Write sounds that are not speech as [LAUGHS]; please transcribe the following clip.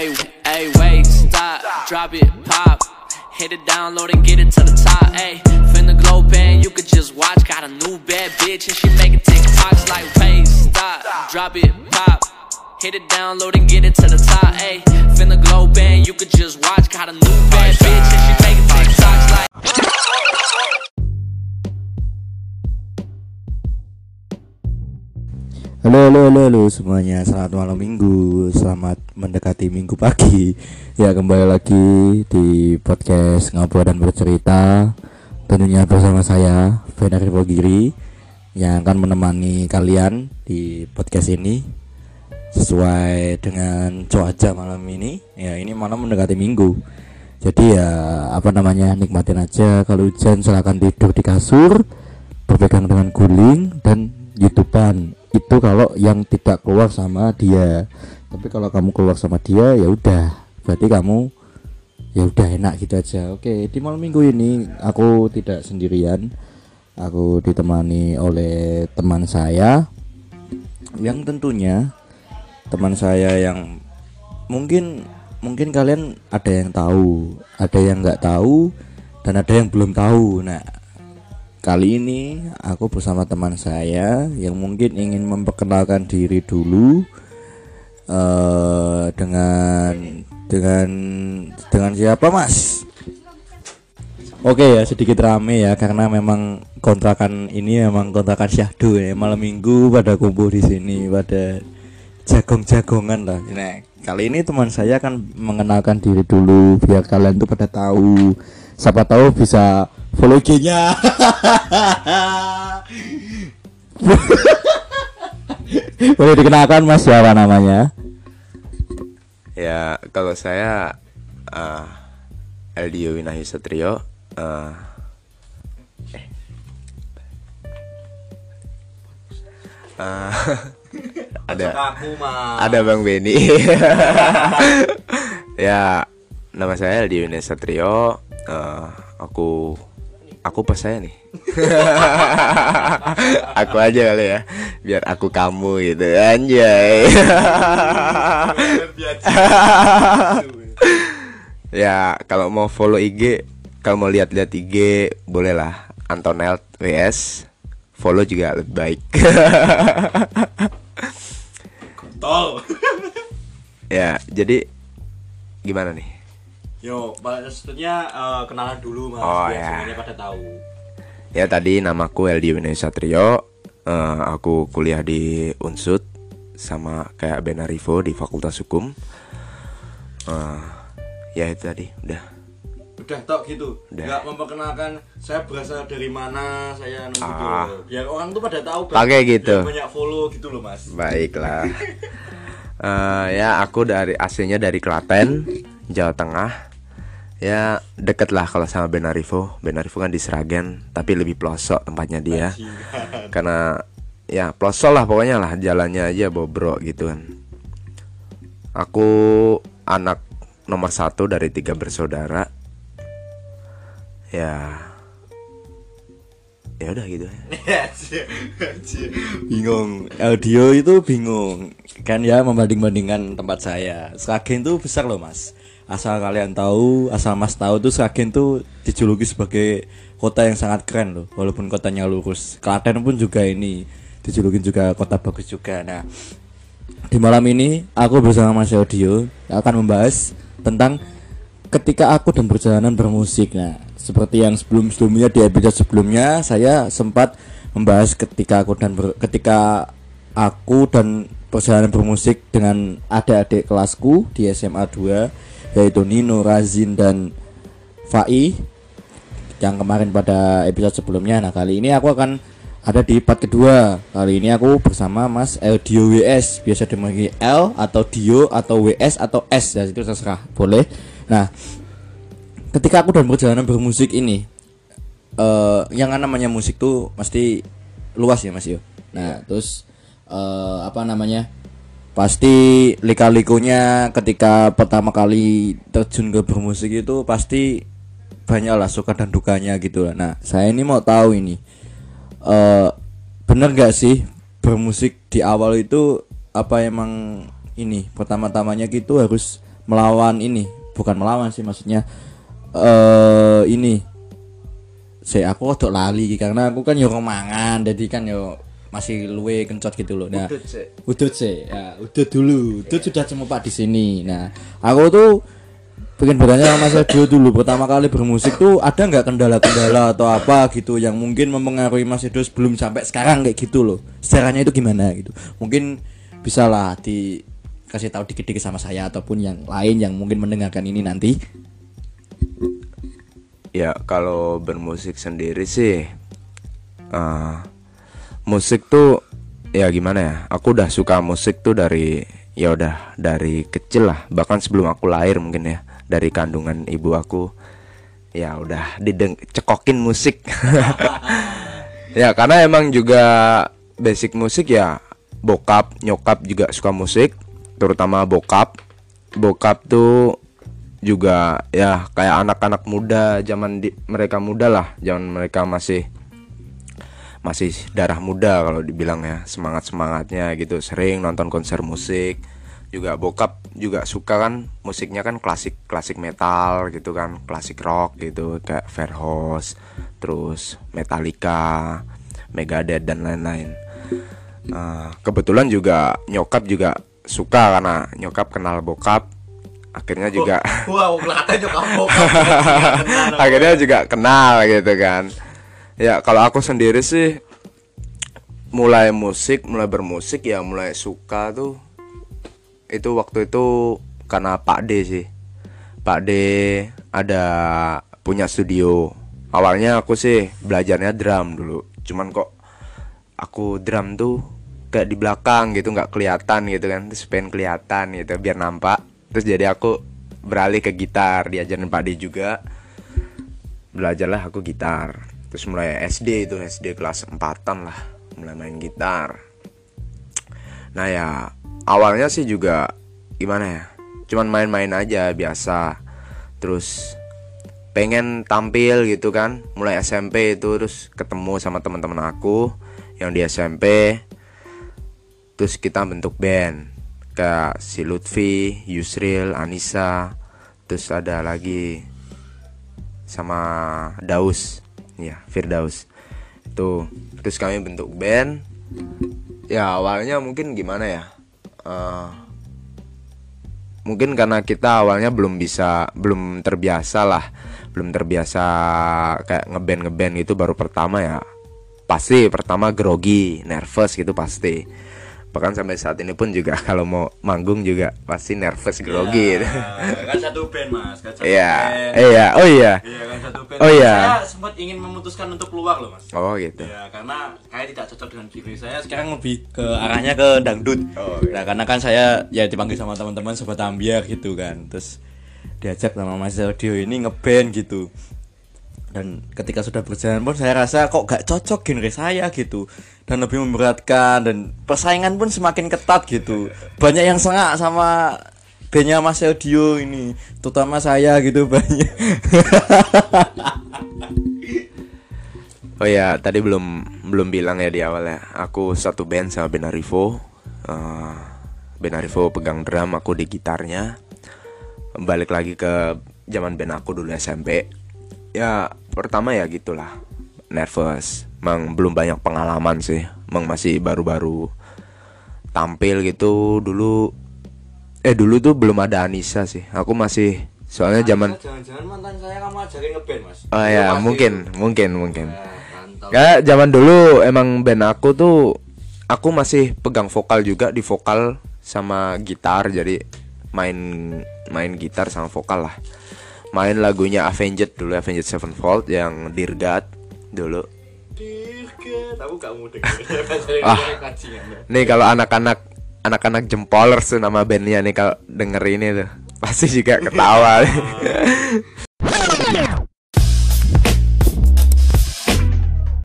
Hey, hey, wait, stop, drop it, pop. Hit it, download and get it to the top. Hey, finna glow band, you could just watch. Got a new bad bitch and she making TikToks like, wait, stop, drop it, pop. Hit it, download and get it to the top. Hey, finna glow band, you could just watch. Got a new bad bitch Halo, halo, halo, halo semuanya. Selamat malam minggu. Selamat mendekati minggu pagi. Ya kembali lagi di podcast ngobrol dan bercerita. Tentunya bersama saya Fenar Bogiri yang akan menemani kalian di podcast ini sesuai dengan cuaca malam ini. Ya ini malam mendekati minggu. Jadi ya apa namanya nikmatin aja. Kalau hujan silahkan tidur di kasur, berpegang dengan guling dan youtuban itu kalau yang tidak keluar sama dia. Tapi kalau kamu keluar sama dia ya udah. Berarti kamu ya udah enak gitu aja. Oke di malam minggu ini aku tidak sendirian. Aku ditemani oleh teman saya. Yang tentunya teman saya yang mungkin mungkin kalian ada yang tahu ada yang nggak tahu dan ada yang belum tahu. Nah Kali ini aku bersama teman saya yang mungkin ingin memperkenalkan diri dulu uh, dengan dengan dengan siapa Mas? Oke ya sedikit rame ya karena memang kontrakan ini memang kontrakan syahdu ya malam minggu pada kumpul di sini pada jagong-jagongan lah. Nah kali ini teman saya akan mengenalkan diri dulu biar kalian tuh pada tahu siapa tahu bisa follow IG-nya boleh dikenalkan mas siapa namanya? Ya, kalau saya uh, Eldio Winahi Satrio uh, eh. Uh, [LAUGHS] ada ada Bang Beni [LAUGHS] ya nama saya Eldio Satrio. Uh, aku aku pas saya nih. [LAUGHS] Aku aja kali ya biar aku kamu gitu. Anjay. [LAUGHS] Ya kalau mau follow IG kalau mau lihat-lihat IG boleh lah. Antonel WS follow juga lebih baik. Tol [LAUGHS] ya jadi gimana nih Yo, maksudnya uh, kenalan dulu mas, Oh, biar ya. semuanya pada tahu. Ya tadi namaku Eldi Winay Satrio Eh, Aku kuliah di Unsud Sama kayak Benarivo di Fakultas Hukum Eh, Ya itu tadi udah Udah tok gitu, Udah. nggak memperkenalkan saya berasal dari mana, saya gitu. Ah. Biar orang tuh pada tahu. Pakai gitu. Biar banyak follow gitu loh mas. Baiklah Eh, Ya aku dari aslinya dari Klaten Jawa Tengah Ya deket lah kalau sama Benarivo Benarivo kan di Seragen Tapi lebih pelosok tempatnya dia. Karena ya pelosok lah pokoknya lah Jalannya aja bobrok gitu kan. Aku anak nomor satu dari tiga bersaudara. Ya. Ya udah gitu ya. Bingung. Audio itu bingung. Kan ya membanding-bandingkan tempat saya. Sragen tuh besar loh mas asal kalian tahu asal mas tahu tuh Sragen tuh dijuluki sebagai kota yang sangat keren loh walaupun kotanya lurus. Klaten pun juga ini dijulukin juga kota bagus juga. Nah di malam ini aku bersama Mas Audio akan membahas tentang ketika aku dan perjalanan bermusik. Nah, seperti yang sebelum-sebelumnya di episode sebelumnya saya sempat membahas ketika aku dan ber- ketika aku dan perjalanan bermusik dengan adik-adik kelasku di SMA 2 yaitu Nino, Razin dan Fai yang kemarin pada episode sebelumnya. Nah, kali ini aku akan ada di part kedua. Kali ini aku bersama Mas Eldio WS, biasa dipanggil L atau Dio atau WS atau S ya itu terserah, boleh. Nah, ketika aku dan perjalanan bermusik ini eh yang namanya musik tuh pasti luas ya Mas Yo. Nah, terus eh apa namanya? Pasti lika-likunya ketika pertama kali terjun ke bermusik itu pasti banyak lah suka dan dukanya gitu lah. Nah, saya ini mau tahu ini eh bener gak sih bermusik di awal itu apa emang ini pertama-tamanya gitu harus melawan ini bukan melawan sih maksudnya eh ini saya aku kok lali karena aku kan yo mangan jadi kan yo masih luwe kencot gitu loh. Nah Udut sih. udut sih ya udut dulu. Udut sudah cemupak di sini. Nah aku tuh pengen bertanya sama Mas Edio dulu. Pertama kali bermusik tuh ada nggak kendala-kendala atau apa gitu yang mungkin mempengaruhi Mas Edio sebelum sampai sekarang kayak gitu loh? Sejarahnya itu gimana gitu? Mungkin bisa lah dikasih tahu dikit-dikit sama saya ataupun yang lain yang mungkin mendengarkan ini nanti. Ya kalau bermusik sendiri sih eh, Musik tuh ya gimana ya Aku udah suka musik tuh dari ya udah dari kecil lah. Bahkan sebelum aku lahir mungkin ya Dari kandungan ibu aku. Ya udah dideng cekokin musik. [LAUGHS] Ya karena emang juga basic musik ya Bokap, nyokap juga suka musik. Terutama bokap. Bokap tuh juga ya kayak anak-anak muda zaman di, mereka muda lah. Zaman mereka masih masih darah muda kalau dibilang ya semangat semangatnya gitu. Sering nonton konser musik. Juga bokap juga suka kan musiknya kan klasik klasik metal gitu kan klasik rock gitu kayak Verhoes terus Metallica Megadeth dan lain-lain. Eh, kebetulan juga nyokap juga suka karena nyokap kenal bokap. Akhirnya juga wow kelihatan nyokap [LAUGHS] akhirnya juga kenal gitu kan ya kalau aku sendiri sih mulai musik mulai bermusik ya mulai suka tuh. Itu waktu itu karena Pak D sih. Pak D ada punya studio. Awalnya aku sih belajarnya drum dulu. Cuman kok aku drum tuh kayak di belakang gitu nggak kelihatan gitu kan. Terus pengen kelihatan gitu biar nampak. Terus jadi aku beralih ke gitar diajarin Pak D juga. Belajarlah aku gitar terus mulai SD itu SD kelas empatan lah mulai main gitar. Nah ya awalnya sih juga gimana ya cuman main-main aja biasa. Terus pengen tampil gitu kan mulai SMP itu terus ketemu sama teman-teman aku yang di SMP terus kita bentuk band kayak si Lutfi, Yusril, Anissa, terus ada lagi sama Daus, ya Firdaus. Itu terus kami bentuk band. Ya awalnya mungkin gimana ya? Eh, mungkin karena kita awalnya belum bisa, belum terbiasa lah, belum terbiasa kayak ngeband ngeband itu baru pertama ya. Pasti pertama grogi, nervous gitu pasti bahkan sampai saat ini pun juga [LAUGHS] kalau mau manggung juga pasti nervous grogi gitu. kan satu band mas kan satu Iya, band. iya, oh iya. Iya kan satu band. Oh, iya. Saya sempat ingin memutuskan untuk keluar loh mas. Oh gitu. Ya karena kayak tidak cocok dengan diri saya sekarang lebih ke arahnya ke dangdut. Oh, iya. Nah karena kan saya ya dipanggil sama teman-teman sobat ambiar gitu kan. Terus diajak sama Mas Sergio ini ngeband gitu. Dan ketika sudah berjalan pun saya rasa kok gak cocok genre saya gitu dan lebih memberatkan dan persaingan pun semakin ketat gitu. Banyak yang sengak sama bandnya Mas Audio ini, terutama saya gitu banyak. [LAUGHS] Oh ya, tadi belum belum bilang ya di awal ya. Aku satu band sama Benarivo. Uh, Benarivo pegang drum, aku di gitarnya. Balik lagi ke zaman band aku dulu SMP. Ya, pertama ya gitulah. Nervous. Emang belum banyak pengalaman sih. Emang masih baru-baru tampil gitu dulu. Eh dulu tuh belum ada Anissa sih. Aku masih soalnya zaman Jangan-jangan mantan saya kamu ajarin ngeband mas. Oh ya, mungkin, mungkin, mungkin. mantap. Kayak zaman dulu emang band aku tuh aku masih pegang vokal juga di vokal sama gitar jadi main main gitar sama vokal lah. Main lagunya Avenged dulu Avenged Sevenfold yang Dear God dulu. [LAUGHS] Ah. Nih kalau anak-anak anak-anak jempolers tuh nama bandnya nih kalau denger ini tuh pasti juga [LAUGHS] ketawa.